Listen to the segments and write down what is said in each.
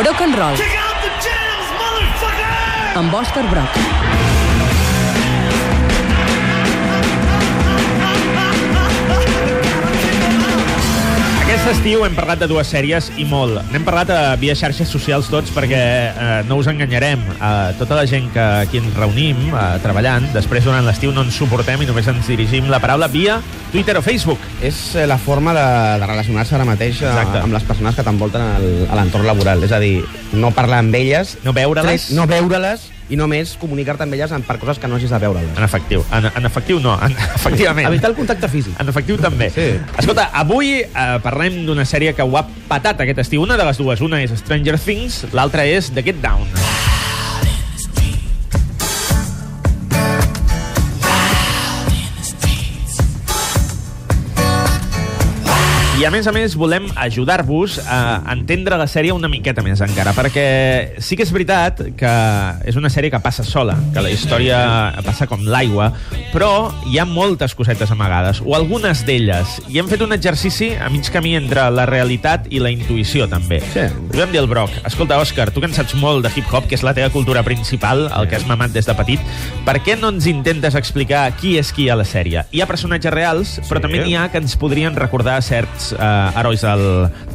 Brock and Roll, amb Òscar Brock. Aquest estiu hem parlat de dues sèries i molt. N'hem parlat a via xarxes socials tots perquè eh, no us enganyarem. Eh, tota la gent que aquí ens reunim eh, treballant, després durant l'estiu no ens suportem i només ens dirigim la paraula via Twitter o Facebook. És eh, la forma de, de relacionar-se ara mateix eh, Exacte. amb les persones que t'envolten a l'entorn laboral. És a dir, no parlar amb elles, No veure-les. no veure-les i només comunicar-te amb elles per coses que no hagis de veure-les. En efectiu. En, en efectiu no, en, efectivament. Evitar el contacte físic. En efectiu també. Sí. Escolta, avui eh, parlem d'una sèrie que ho ha patat aquest estiu. Una de les dues. Una és Stranger Things, l'altra és The Get Down. I a més a més volem ajudar-vos a entendre la sèrie una miqueta més encara, perquè sí que és veritat que és una sèrie que passa sola, que la història passa com l'aigua, però hi ha moltes cosetes amagades, o algunes d'elles, i hem fet un exercici a mig camí entre la realitat i la intuïció, també. Sí. Li vam dir al Broc, escolta, Òscar, tu que en saps molt de hip-hop, que és la teva cultura principal, el que has mamat des de petit, per què no ens intentes explicar qui és qui a la sèrie? Hi ha personatges reals, però també n'hi ha que ens podrien recordar certs eh, herois del,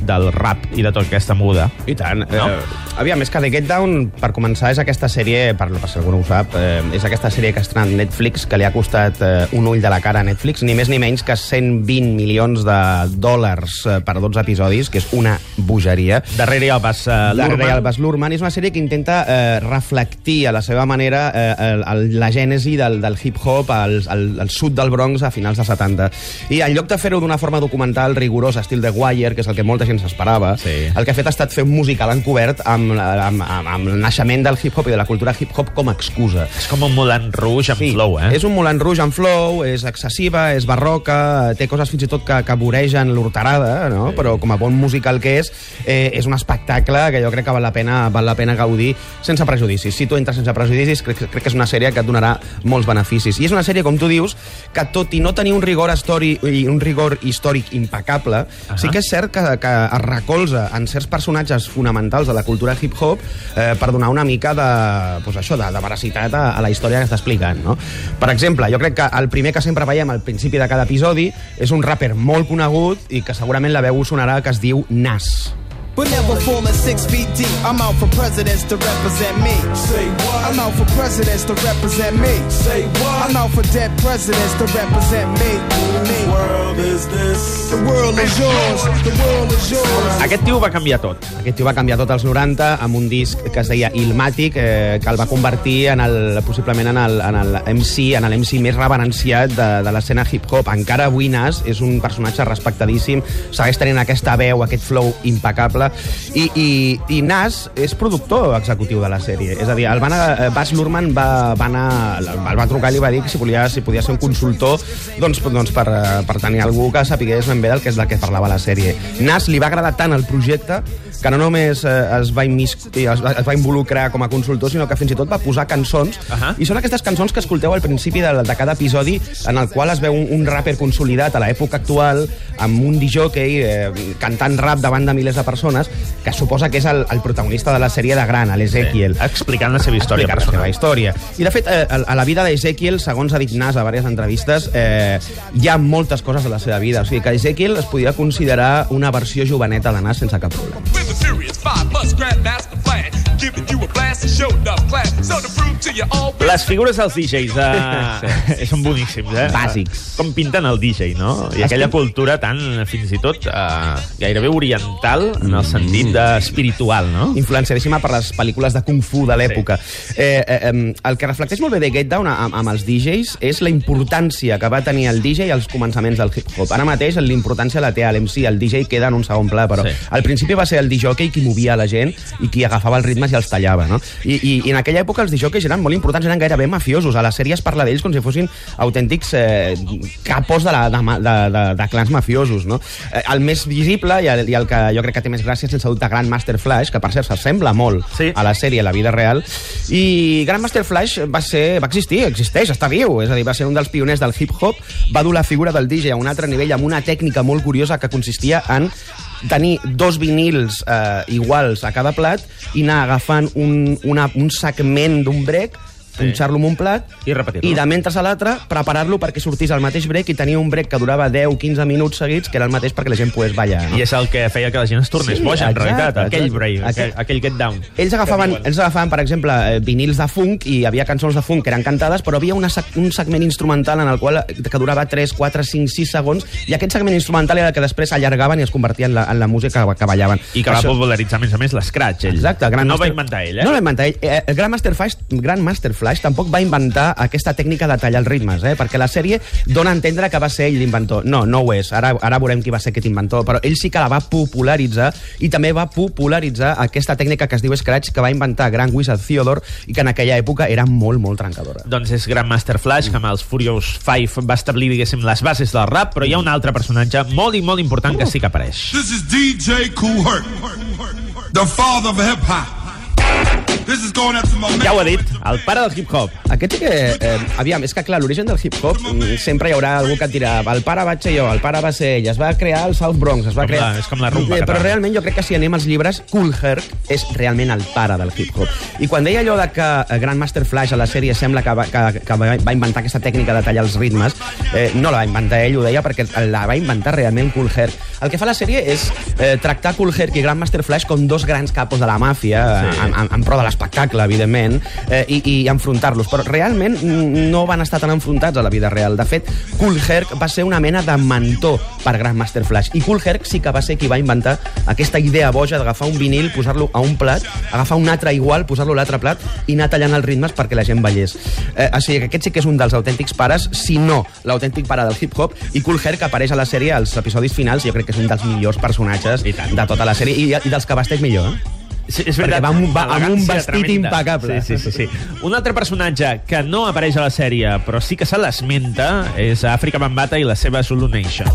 del rap i de tot aquesta muda. I tant. No? Eh, aviam, és que The Get Down, per començar, és aquesta sèrie, per, per si algú no ho sap, eh, és aquesta sèrie que ha estrenat Netflix, que li ha costat eh, un ull de la cara a Netflix, ni més ni menys que 120 milions de dòlars eh, per 12 episodis, que és una bogeria. Darrere el Bas uh, Darrere el Bas Luhrmann és una sèrie que intenta eh, reflectir a la seva manera eh, el, el, la gènesi del, del hip-hop al, al, al sud del Bronx a finals de 70. I en lloc de fer-ho d'una forma documental rigorosa, estil The Wire, que és el que molta gent s'esperava, Sí. el que ha fet ha estat fer un musical encobert amb, amb, amb, amb el naixement del hip-hop i de la cultura hip-hop com a excusa. És com un Moulin Rouge amb flow, eh? És un Moulin Rouge amb flow, és excessiva, és barroca, té coses fins i tot que, que voregen l'horterada, no? Sí. però com a bon musical que és, eh, és un espectacle que jo crec que val la pena, val la pena gaudir sense prejudicis. Si tu entres sense prejudicis, crec, crec que és una sèrie que et donarà molts beneficis. I és una sèrie, com tu dius, que tot i no tenir un rigor, histori, i un rigor històric impecable, uh -huh. sí que és cert que, que es recolza en certs personatges fonamentals de la cultura hip-hop eh, per donar una mica de, pues això, de, de veracitat a, a la història que està explicant. No? Per exemple, jo crec que el primer que sempre veiem al principi de cada episodi és un rapper molt conegut i que segurament la veu sonarà, que es diu Nas. But never falling six feet deep. I'm out for presidents to represent me. Say what? I'm out for presidents to represent me. Say what? I'm out for dead presidents to represent me. Me. world is this? The world is yours. The world is yours. Aquest tio va canviar tot. Aquest tio va canviar tot als 90 amb un disc que es deia Ilmatic, eh, que el va convertir en el, possiblement en el, en el MC, en el MC més reverenciat de, de l'escena hip-hop. Encara avui Nas és un personatge respectadíssim, segueix tenint aquesta veu, aquest flow impecable, i, i, i Nas és productor executiu de la sèrie. És a dir, el van, eh, Bas Luhrmann va, va anar, el va trucar i li va dir que si, volia, si podia ser un consultor doncs, doncs per, eh, per tenir algú que sapigués ben bé del que és del que parlava la sèrie. Nas li va agradar tant el projecte que no només eh, es, va immis, es, va, es va involucrar com a consultor, sinó que fins i tot va posar cançons, uh. -huh. i són aquestes cançons que escolteu al principi de, de cada episodi, en el qual es veu un, un rapper consolidat a l'època actual, amb un disjockey eh, cantant rap davant de milers de persones, que suposa que és el, el protagonista de la sèrie de gran, l'Ezequiel. Explicant la seva història Explicar la seva personal. història. I, de fet, eh, a la vida d'Ezequiel, segons ha dit Nas a diverses entrevistes, eh, hi ha moltes coses de la seva vida. O sigui, que Ezequiel es podria considerar una versió joveneta de Nas sense cap problema. Les figures dels DJs eh, són boníssims, eh? Bàsics. Com pinten el DJ, no? I aquella cultura tan, fins i tot, eh, gairebé oriental, en el sentit de espiritual, no? influenciadíssima per les pel·lícules de Kung Fu de l'època. Sí. Eh, eh, eh, el que reflecteix molt bé de Get Down amb, amb els DJs és la importància que va tenir el DJ als començaments del hip-hop. Ara mateix l'importància la té l'MC, el DJ queda en un segon pla, però Sí. sí. al principi va ser el DJ qui movia la gent i qui agafava els ritmes i els tallava, no? I, i, i en aquella època els DJs eren molt importants, eren gairebé mafiosos. A la sèrie es parla d'ells com si fossin autèntics eh, capos de, la, de, de, de, de clans mafiosos, no? Eh, el més visible i el, i el que jo crec que té més gràcia sense dubte Grandmaster Flash, que per cert s'assembla molt Sí. a la sèrie, a la vida real, i Grandmaster Flash va, ser, va existir, existeix, està viu, és a dir, va ser un dels pioners del hip-hop, va dur la figura del DJ a un altre nivell amb una tècnica molt curiosa que consistia en tenir dos vinils eh, iguals a cada plat i anar agafant un, una, un segment d'un break punxar-lo en un plat I repetir-lo. i de mentre a l'altre preparar-lo perquè sortís al mateix break i tenia un break que durava 10-15 minuts seguits que era el mateix perquè la gent pogués ballar no? I és el que feia que la gent es tornés Sí, boja, en exacte, realitat. Aquell exacte. break, aquell, Aquell- aquell get down. ells agafaven, ells agafaven, per exemple, eh, vinils de funk i hi havia cançons de funk que eren cantades, però havia una, un segment instrumental en el qual eh, que durava 3, 4, 5, 6 segons i aquest segment instrumental era el que després allargaven i es convertia en la, en la música que, que ballaven. I que va això- popularitzar, a més a més, l'escratch, ell. Exacte, Grand no ho va Master- inventar ell, eh? No va inventar ell. Eh, el Grandmaster Flash, Grandmaster Flash tampoc va inventar aquesta tècnica de tallar els ritmes, eh? perquè la sèrie dona a entendre que va ser ell l'inventor. No, no ho és. Ara, ara veurem qui va ser aquest inventor, però ell sí que la va popularitzar i també va popularitzar aquesta tècnica que es diu Scratch que va inventar Grand Wizard Theodore i que en aquella època era molt, molt trencadora. Doncs és Grandmaster Flash, que amb els Furious 5 va establir, diguéssim, les bases del rap, però hi ha un altre personatge molt i molt important que sí que apareix. This is DJ Kool Herc, the father of hip Ja ho ha dit, el pare del hip-hop. Aquest sí que... Eh, aviam, és que clar, l'origen del hip-hop mm, sempre hi haurà algú que et dirà el pare vaig ser jo, el pare va ser ell, es va crear el South Bronx, es va Com crear... la- és com la rumba Eh, Però realment jo crec que si anem als llibres, Cool Herc és realment el pare del hip-hop. I quan deia allò de que eh, Grandmaster Flash a la sèrie sembla que va, que, que va inventar aquesta tècnica de tallar els ritmes, eh, no la va inventar ell, ho deia perquè la va inventar realment Cool Herc. El que fa la sèrie és eh, tractar Cool Herc i Grandmaster Flash com dos grans capos de la màfia, Sí. en, en, en pro de l'espectacle, evidentment, eh, i, i enfrontar-los. Però realment no van estar tan enfrontats a la vida real. De fet, Cool Herc va ser una mena de mentor per Grandmaster Flash. I Cool Herc sí que va ser qui va inventar aquesta idea boja d'agafar un vinil, posar-lo a un plat, agafar un altre igual, posar-lo a l'altre plat i anar tallant els ritmes perquè la gent ballés. Eh, o sigui que aquest sí que és un dels autèntics pares, si no l'autèntic pare del hip-hop, i Cool Herc apareix a la sèrie als episodis finals, jo crec que és un dels millors personatges de tota la sèrie i, i dels que vesteix millor. Eh? Sí, és Perquè va amb un- va amb un vestit tremenda. impecable. Sí, sí, sí, sí. Un altre personatge que no apareix a la sèrie, però sí que se l'esmenta, és Àfrica Bambata i la seva Zulu Nation.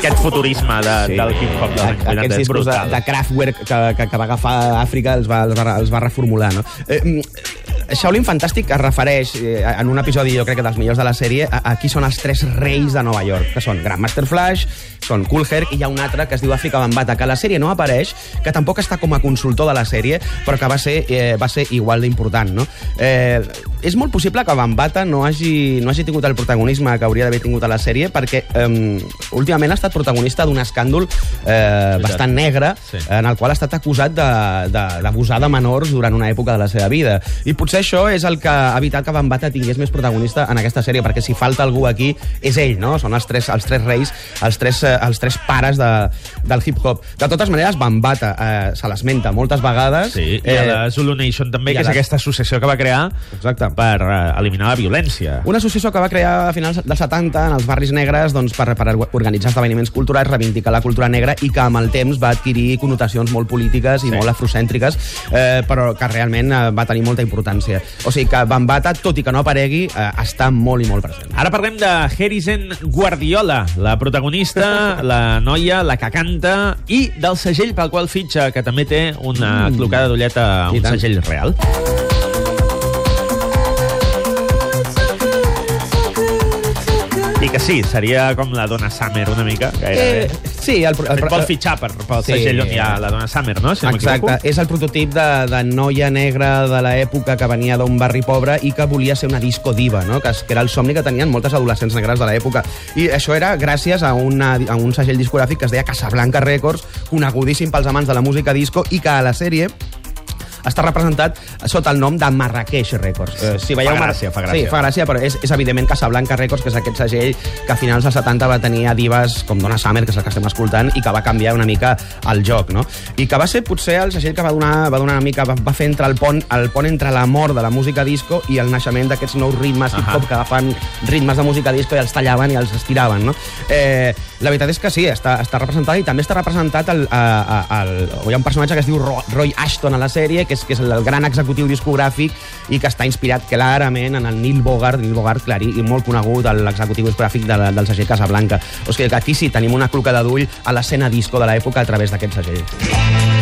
Aquest futurisme de, sí. del hip-hop dels anys 80 Aquests és discos de, brutal. de Kraftwerk que, que, que va agafar Àfrica els va, els va, els va reformular, no? Eh, mm, Shaolin Fantàstic es refereix eh, en un episodi, jo crec que dels millors de la sèrie, a, a qui són els tres reis de Nova York, que són Grandmaster Flash, són Cool Herc, i hi ha un altre que es diu Àfrica Bambata, que a la sèrie no apareix, que tampoc està com a consultor de la sèrie, però que va ser, eh, va ser igual d'important, no? Eh, és molt possible que Bambata no hagi, no hagi tingut el protagonisme que hauria d'haver tingut a la sèrie, perquè eh, últimament ha estat protagonista d'un escàndol eh, bastant negre, Sí. en el qual ha estat acusat de- de- d'abusar de, de menors durant una època de la seva vida. I potser això és el que ha evitat que Bambata tingués més protagonista en aquesta sèrie, perquè si falta algú aquí és ell, no? Són els tres, els tres reis, els tres, eh, els tres pares de, del hip-hop. De totes maneres, Bambata eh, se l'esmenta moltes vegades. Sí, i a la Zulu Nation també, que és aquesta associació que va crear Exacte. Per eh, eliminar la violència. Una associació que va crear a finals dels 70 en els barris negres doncs, per, per organitzar esdeveniments culturals, reivindicar la cultura negra i que amb el temps va adquirir connotacions molt polítiques i Sí. molt afrocèntriques, eh, però que realment eh, va tenir molta importància. O sigui que Bambata, tot i que no aparegui, eh, està molt i molt present. Ara parlem de Harrison Guardiola, la protagonista, la noia, la que canta, i del segell pel qual fitxa, que també té una mm. clocada d'ulleta, I un segell real. Que sí, seria com la Donna Summer una mica, gairebé. Eh, sí, el, El, vol fitxar per, pel Sí. segell on hi ha la Donna Summer, no? Si no Exacte, és el prototip de, de noia negra de l'època que venia d'un barri pobre i que volia ser una disco diva, no? que, que era el somni que tenien moltes adolescents negres de l'època. I això era gràcies a, una, a un segell discogràfic que es deia Casablanca Records, conegudíssim pels amants de la música disco i que a la sèrie està representat sota el nom de Marrakeix Records. Eh, si Fa gràcia, fa gràcia. Sí, fa gràcia, però és, és evidentment Casablanca Records, que és aquest segell que a finals dels 70 va tenir a divas com Donna Summer, que és el que estem escoltant, i que va canviar una mica el joc, no? I que va ser potser el segell que va donar, va donar una mica, va, va fer entre el pont, el pont entre la mort de la música disco i el naixement d'aquests nous ritmes hip-hop que agafen ritmes de música disco i els tallaven i els estiraven, no? Eh, la veritat és que sí, està, està representat i també està representat el, a, a, el, hi ha un personatge que es diu Ro- Roy Ashton a la sèrie, que és, que és el gran executiu discogràfic i que està inspirat clarament en el Neil Bogart, Neil Bogart clarí, i molt conegut, l'executiu discogràfic de, del segell Casablanca. O sigui que aquí sí tenim una clocada d'ull a l'escena disco de l'època a través d'aquest segell.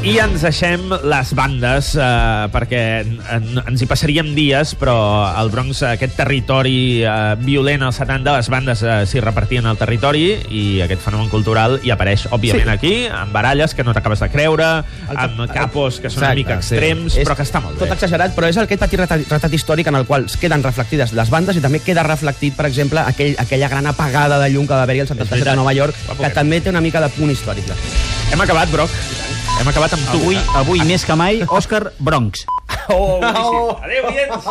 I ens deixem les bandes, eh, perquè en, ens hi passaríem dies, però al Bronx, aquest territori eh, violent als 70, les bandes eh, s'hi repartien al territori i aquest fenomen cultural hi apareix, òbviament, Sí. aquí, amb baralles que no t'acabes de creure, amb capos que són una Exacte, mica sí. extrems, És però que està molt bé. Tot exagerat, però és aquest petit retrat, retrat històric en el qual es queden reflectides les bandes i també queda reflectit, per exemple, aquell, aquella gran apagada de llum que va haver-hi al 77 veritat. a Nova York, que també té una mica de punt històric. Hem acabat, Broc. Hem acabat amb tu. Avui, avui més que mai, Òscar Bronx. Oh, boníssim. Adéu, oients.